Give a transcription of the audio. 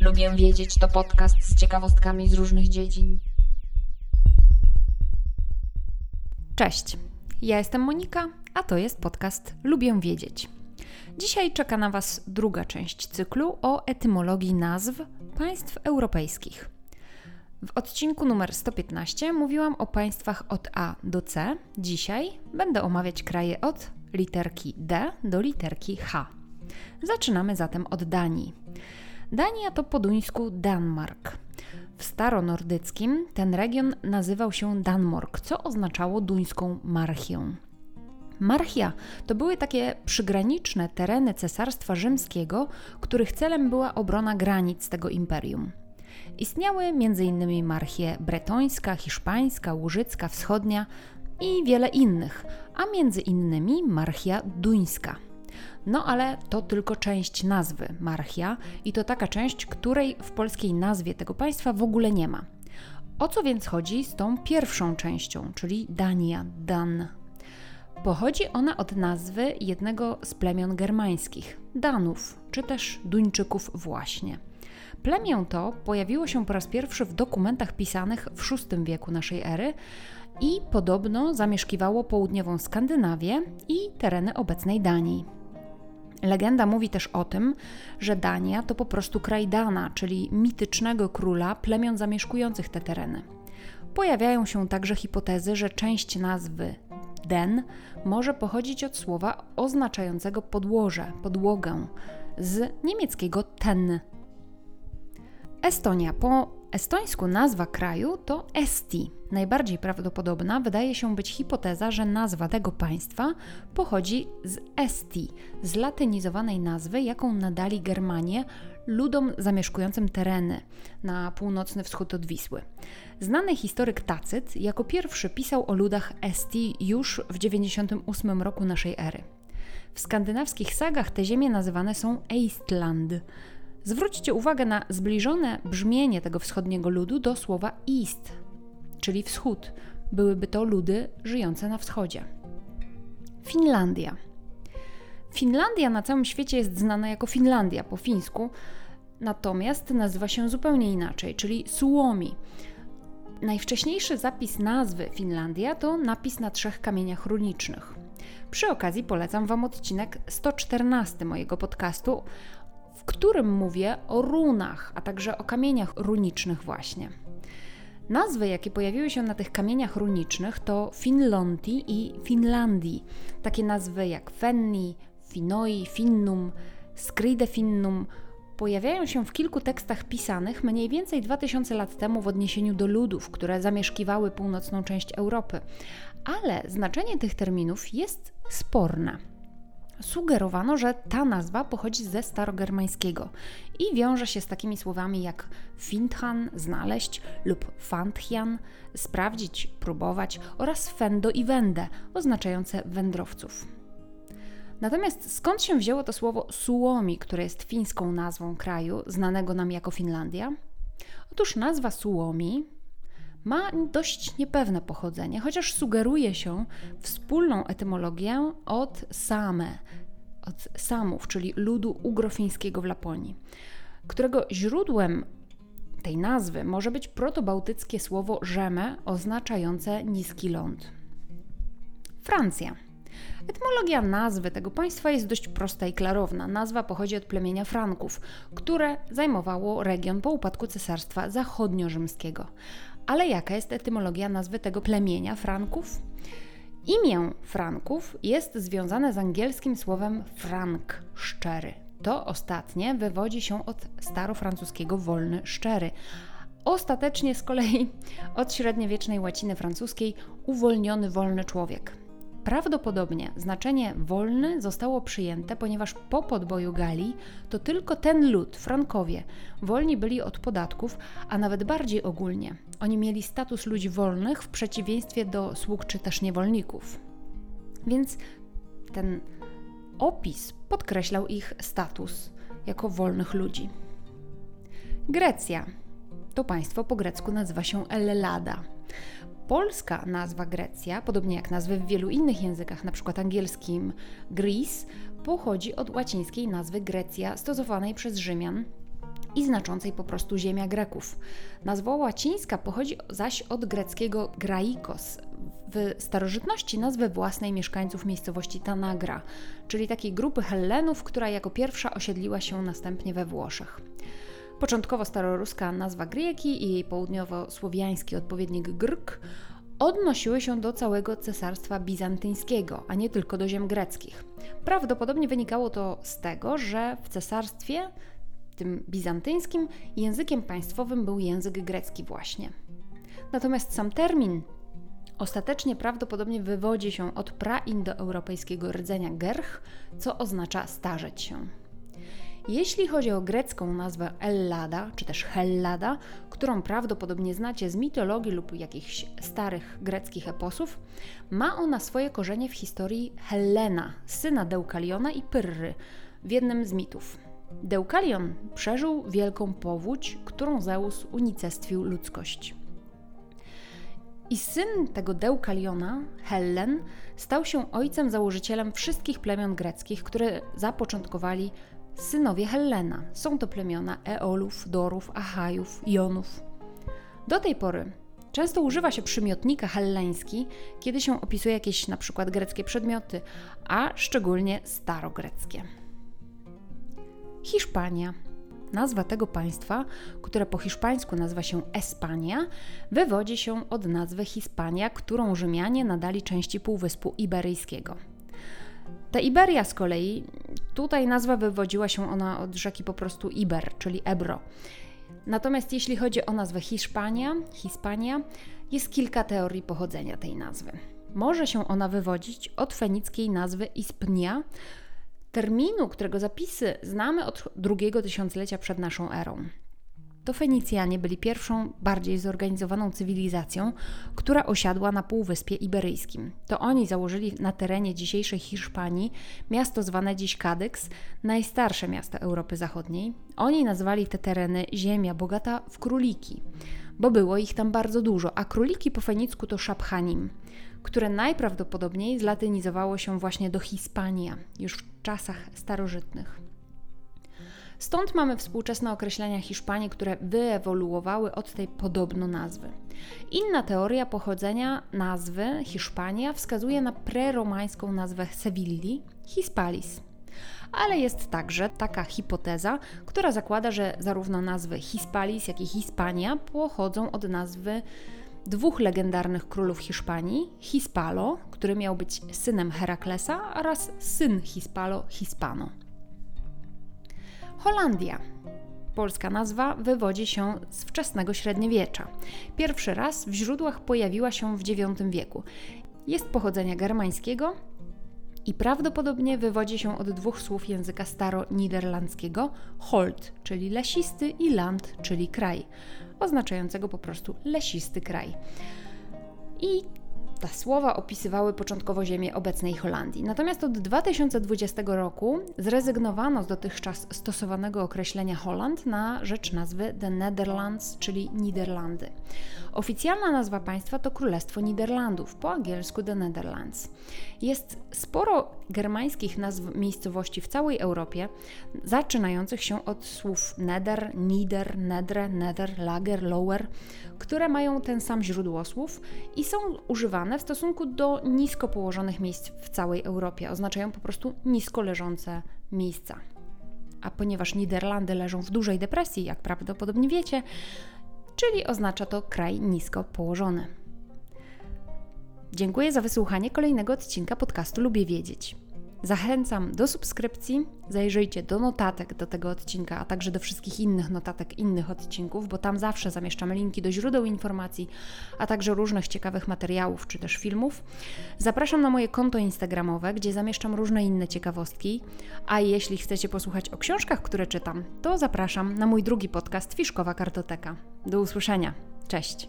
Lubię wiedzieć to podcast z ciekawostkami z różnych dziedzin. Cześć, ja jestem Monika, a to jest podcast Lubię Wiedzieć. Dzisiaj czeka na Was druga część cyklu o etymologii nazw państw europejskich. W odcinku numer 115 mówiłam o państwach od A do C. Dzisiaj będę omawiać kraje od literki D do literki H. Zaczynamy zatem od Danii. Dania to po duńsku Danmark. W staronordyckim ten region nazywał się Danmork, co oznaczało duńską marchię. Marchia to były takie przygraniczne tereny Cesarstwa Rzymskiego, których celem była obrona granic tego imperium. Istniały m.in. marchie bretońska, hiszpańska, łużycka, wschodnia i wiele innych, a między innymi marchia duńska. No ale to tylko część nazwy marchia i to taka część, której w polskiej nazwie tego państwa w ogóle nie ma. O co więc chodzi z tą pierwszą częścią, czyli Dania, Dan? Pochodzi ona od nazwy jednego z plemion germańskich, Danów, czy też Duńczyków właśnie. Plemię to pojawiło się po raz pierwszy w dokumentach pisanych w VI wieku naszej ery i podobno zamieszkiwało południową Skandynawię i tereny obecnej Danii. Legenda mówi też o tym, że Dania to po prostu kraj Dana, czyli mitycznego króla plemion zamieszkujących te tereny. Pojawiają się także hipotezy, że część nazwy Den może pochodzić od słowa oznaczającego podłoże, podłogę, z niemieckiego ten. Estonia po estońsku nazwa kraju to Esti. Najbardziej prawdopodobna wydaje się być hipoteza, że nazwa tego państwa pochodzi z Esti, z latynizowanej nazwy, jaką nadali Germanie ludom zamieszkującym tereny na północny wschód od Wisły. Znany historyk Tacyt jako pierwszy pisał o ludach Esti już w 98 roku naszej ery. W skandynawskich sagach te ziemie nazywane są Eistland. Zwróćcie uwagę na zbliżone brzmienie tego wschodniego ludu do słowa East, czyli wschód. Byłyby to ludy żyjące na wschodzie. Finlandia. Finlandia na całym świecie jest znana jako Finlandia po fińsku, natomiast nazywa się zupełnie inaczej, czyli Suomi. Najwcześniejszy zapis nazwy Finlandia to napis na trzech kamieniach runicznych. Przy okazji polecam Wam odcinek 114 mojego podcastu, w którym mówię o runach, a także o kamieniach runicznych właśnie. Nazwy, jakie pojawiły się na tych kamieniach runicznych, to Finlonti i Finlandii. Takie nazwy jak Fenni, Finoi, Finnum, Skride Finnum pojawiają się w kilku tekstach pisanych mniej więcej 2000 lat temu w odniesieniu do ludów, które zamieszkiwały północną część Europy. Ale znaczenie tych terminów jest sporne sugerowano, że ta nazwa pochodzi ze starogermańskiego i wiąże się z takimi słowami jak finthan, znaleźć, lub fanthian, sprawdzić, próbować, oraz fendo i wende, oznaczające wędrowców. Natomiast skąd się wzięło to słowo Suomi, które jest fińską nazwą kraju, znanego nam jako Finlandia? Otóż nazwa Suomi ma dość niepewne pochodzenie, chociaż sugeruje się wspólną etymologię od same, od samów, czyli ludu ugrofińskiego w Laponii, którego źródłem tej nazwy może być protobałtyckie słowo rzeme oznaczające niski ląd. Francja. Etymologia nazwy tego państwa jest dość prosta i klarowna. Nazwa pochodzi od plemienia Franków, które zajmowało region po upadku Cesarstwa Zachodnio-Rzymskiego. Ale jaka jest etymologia nazwy tego plemienia Franków? Imię Franków jest związane z angielskim słowem frank, szczery. To ostatnie wywodzi się od starofrancuskiego wolny, szczery. Ostatecznie z kolei od średniowiecznej łaciny francuskiej uwolniony wolny człowiek. Prawdopodobnie znaczenie wolny zostało przyjęte, ponieważ po podboju Galii to tylko ten lud, Frankowie, wolni byli od podatków, a nawet bardziej ogólnie. Oni mieli status ludzi wolnych w przeciwieństwie do sług czy też niewolników. Więc ten opis podkreślał ich status jako wolnych ludzi. Grecja to państwo po grecku nazywa się Ellada. Polska nazwa Grecja, podobnie jak nazwy w wielu innych językach, np. angielskim Greece, pochodzi od łacińskiej nazwy Grecja stosowanej przez Rzymian i znaczącej po prostu ziemia Greków. Nazwa łacińska pochodzi zaś od greckiego graikos, w starożytności nazwę własnej mieszkańców miejscowości Tanagra, czyli takiej grupy Hellenów, która jako pierwsza osiedliła się następnie we Włoszech. Początkowo staroruska nazwa Grieki i jej południowo-słowiański odpowiednik Grk odnosiły się do całego cesarstwa bizantyńskiego, a nie tylko do ziem greckich. Prawdopodobnie wynikało to z tego, że w cesarstwie tym bizantyńskim językiem państwowym był język grecki właśnie. Natomiast sam termin ostatecznie prawdopodobnie wywodzi się od praindoeuropejskiego rdzenia gerch, co oznacza starzeć się. Jeśli chodzi o grecką nazwę Ellada, czy też Hellada, którą prawdopodobnie znacie z mitologii lub jakichś starych greckich eposów, ma ona swoje korzenie w historii Hellena, syna Deukaliona i Pyrry, w jednym z mitów. Deukalion przeżył wielką powódź, którą Zeus unicestwił ludzkość. I syn tego Deukaliona, Hellen, stał się ojcem założycielem wszystkich plemion greckich, które zapoczątkowali synowie Hellena. Są to plemiona Eolów, Dorów, Achajów, Jonów. Do tej pory często używa się przymiotnika helleński, kiedy się opisuje jakieś na przykład greckie przedmioty, a szczególnie starogreckie. Hiszpania. Nazwa tego państwa, które po hiszpańsku nazywa się Espania, wywodzi się od nazwy Hiszpania, którą Rzymianie nadali części Półwyspu Iberyjskiego. Ta Iberia z kolei, tutaj nazwa wywodziła się ona od rzeki po prostu Iber, czyli Ebro. Natomiast jeśli chodzi o nazwę Hiszpania, Hiszpania, jest kilka teorii pochodzenia tej nazwy. Może się ona wywodzić od fenickiej nazwy Ispnia, terminu, którego zapisy znamy od drugiego tysiąclecia przed naszą erą. To Fenicjanie byli pierwszą, bardziej zorganizowaną cywilizacją, która osiadła na Półwyspie Iberyjskim. To oni założyli na terenie dzisiejszej Hiszpanii miasto zwane dziś Kadyks, najstarsze miasto Europy Zachodniej. Oni nazwali te tereny ziemia bogata w króliki, bo było ich tam bardzo dużo, a króliki po fenicku to Szaphanim, które najprawdopodobniej zlatynizowało się właśnie do Hiszpania już w czasach starożytnych. Stąd mamy współczesne określenia Hiszpanii, które wyewoluowały od tej podobno nazwy. Inna teoria pochodzenia nazwy Hiszpania wskazuje na preromańską nazwę Sewilli Hispalis. Ale jest także taka hipoteza, która zakłada, że zarówno nazwy Hispalis, jak i Hiszpania pochodzą od nazwy dwóch legendarnych królów Hiszpanii, Hispalo, który miał być synem Heraklesa, oraz syn Hispalo, Hispano. Holandia. Polska nazwa wywodzi się z wczesnego średniowiecza. Pierwszy raz w źródłach pojawiła się w IX wieku. Jest pochodzenia germańskiego i prawdopodobnie wywodzi się od dwóch słów języka staro-niderlandzkiego hold, czyli lesisty, i land, czyli kraj, oznaczającego po prostu lesisty kraj. I te słowa opisywały początkowo ziemię obecnej Holandii. Natomiast od 2020 roku zrezygnowano z dotychczas stosowanego określenia Holland na rzecz nazwy The Netherlands, czyli Niderlandy. Oficjalna nazwa państwa to Królestwo Niderlandów, po angielsku The Netherlands. Jest sporo germańskich nazw miejscowości w całej Europie, zaczynających się od słów Neder, Nieder, Nedre, Nether, Lager, Lower, które mają ten sam źródłosłów i są używane w stosunku do nisko położonych miejsc w całej Europie. Oznaczają po prostu nisko leżące miejsca. A ponieważ Niderlandy leżą w dużej depresji, jak prawdopodobnie wiecie, czyli oznacza to kraj nisko położony. Dziękuję za wysłuchanie kolejnego odcinka podcastu Lubię Wiedzieć. Zachęcam do subskrypcji, zajrzyjcie do notatek do tego odcinka, a także do wszystkich innych notatek innych odcinków, bo tam zawsze zamieszczamy linki do źródeł informacji, a także różnych ciekawych materiałów czy też filmów. Zapraszam na moje konto Instagramowe, gdzie zamieszczam różne inne ciekawostki, a jeśli chcecie posłuchać o książkach, które czytam, to zapraszam na mój drugi podcast Fiszkowa Kartoteka. Do usłyszenia. Cześć!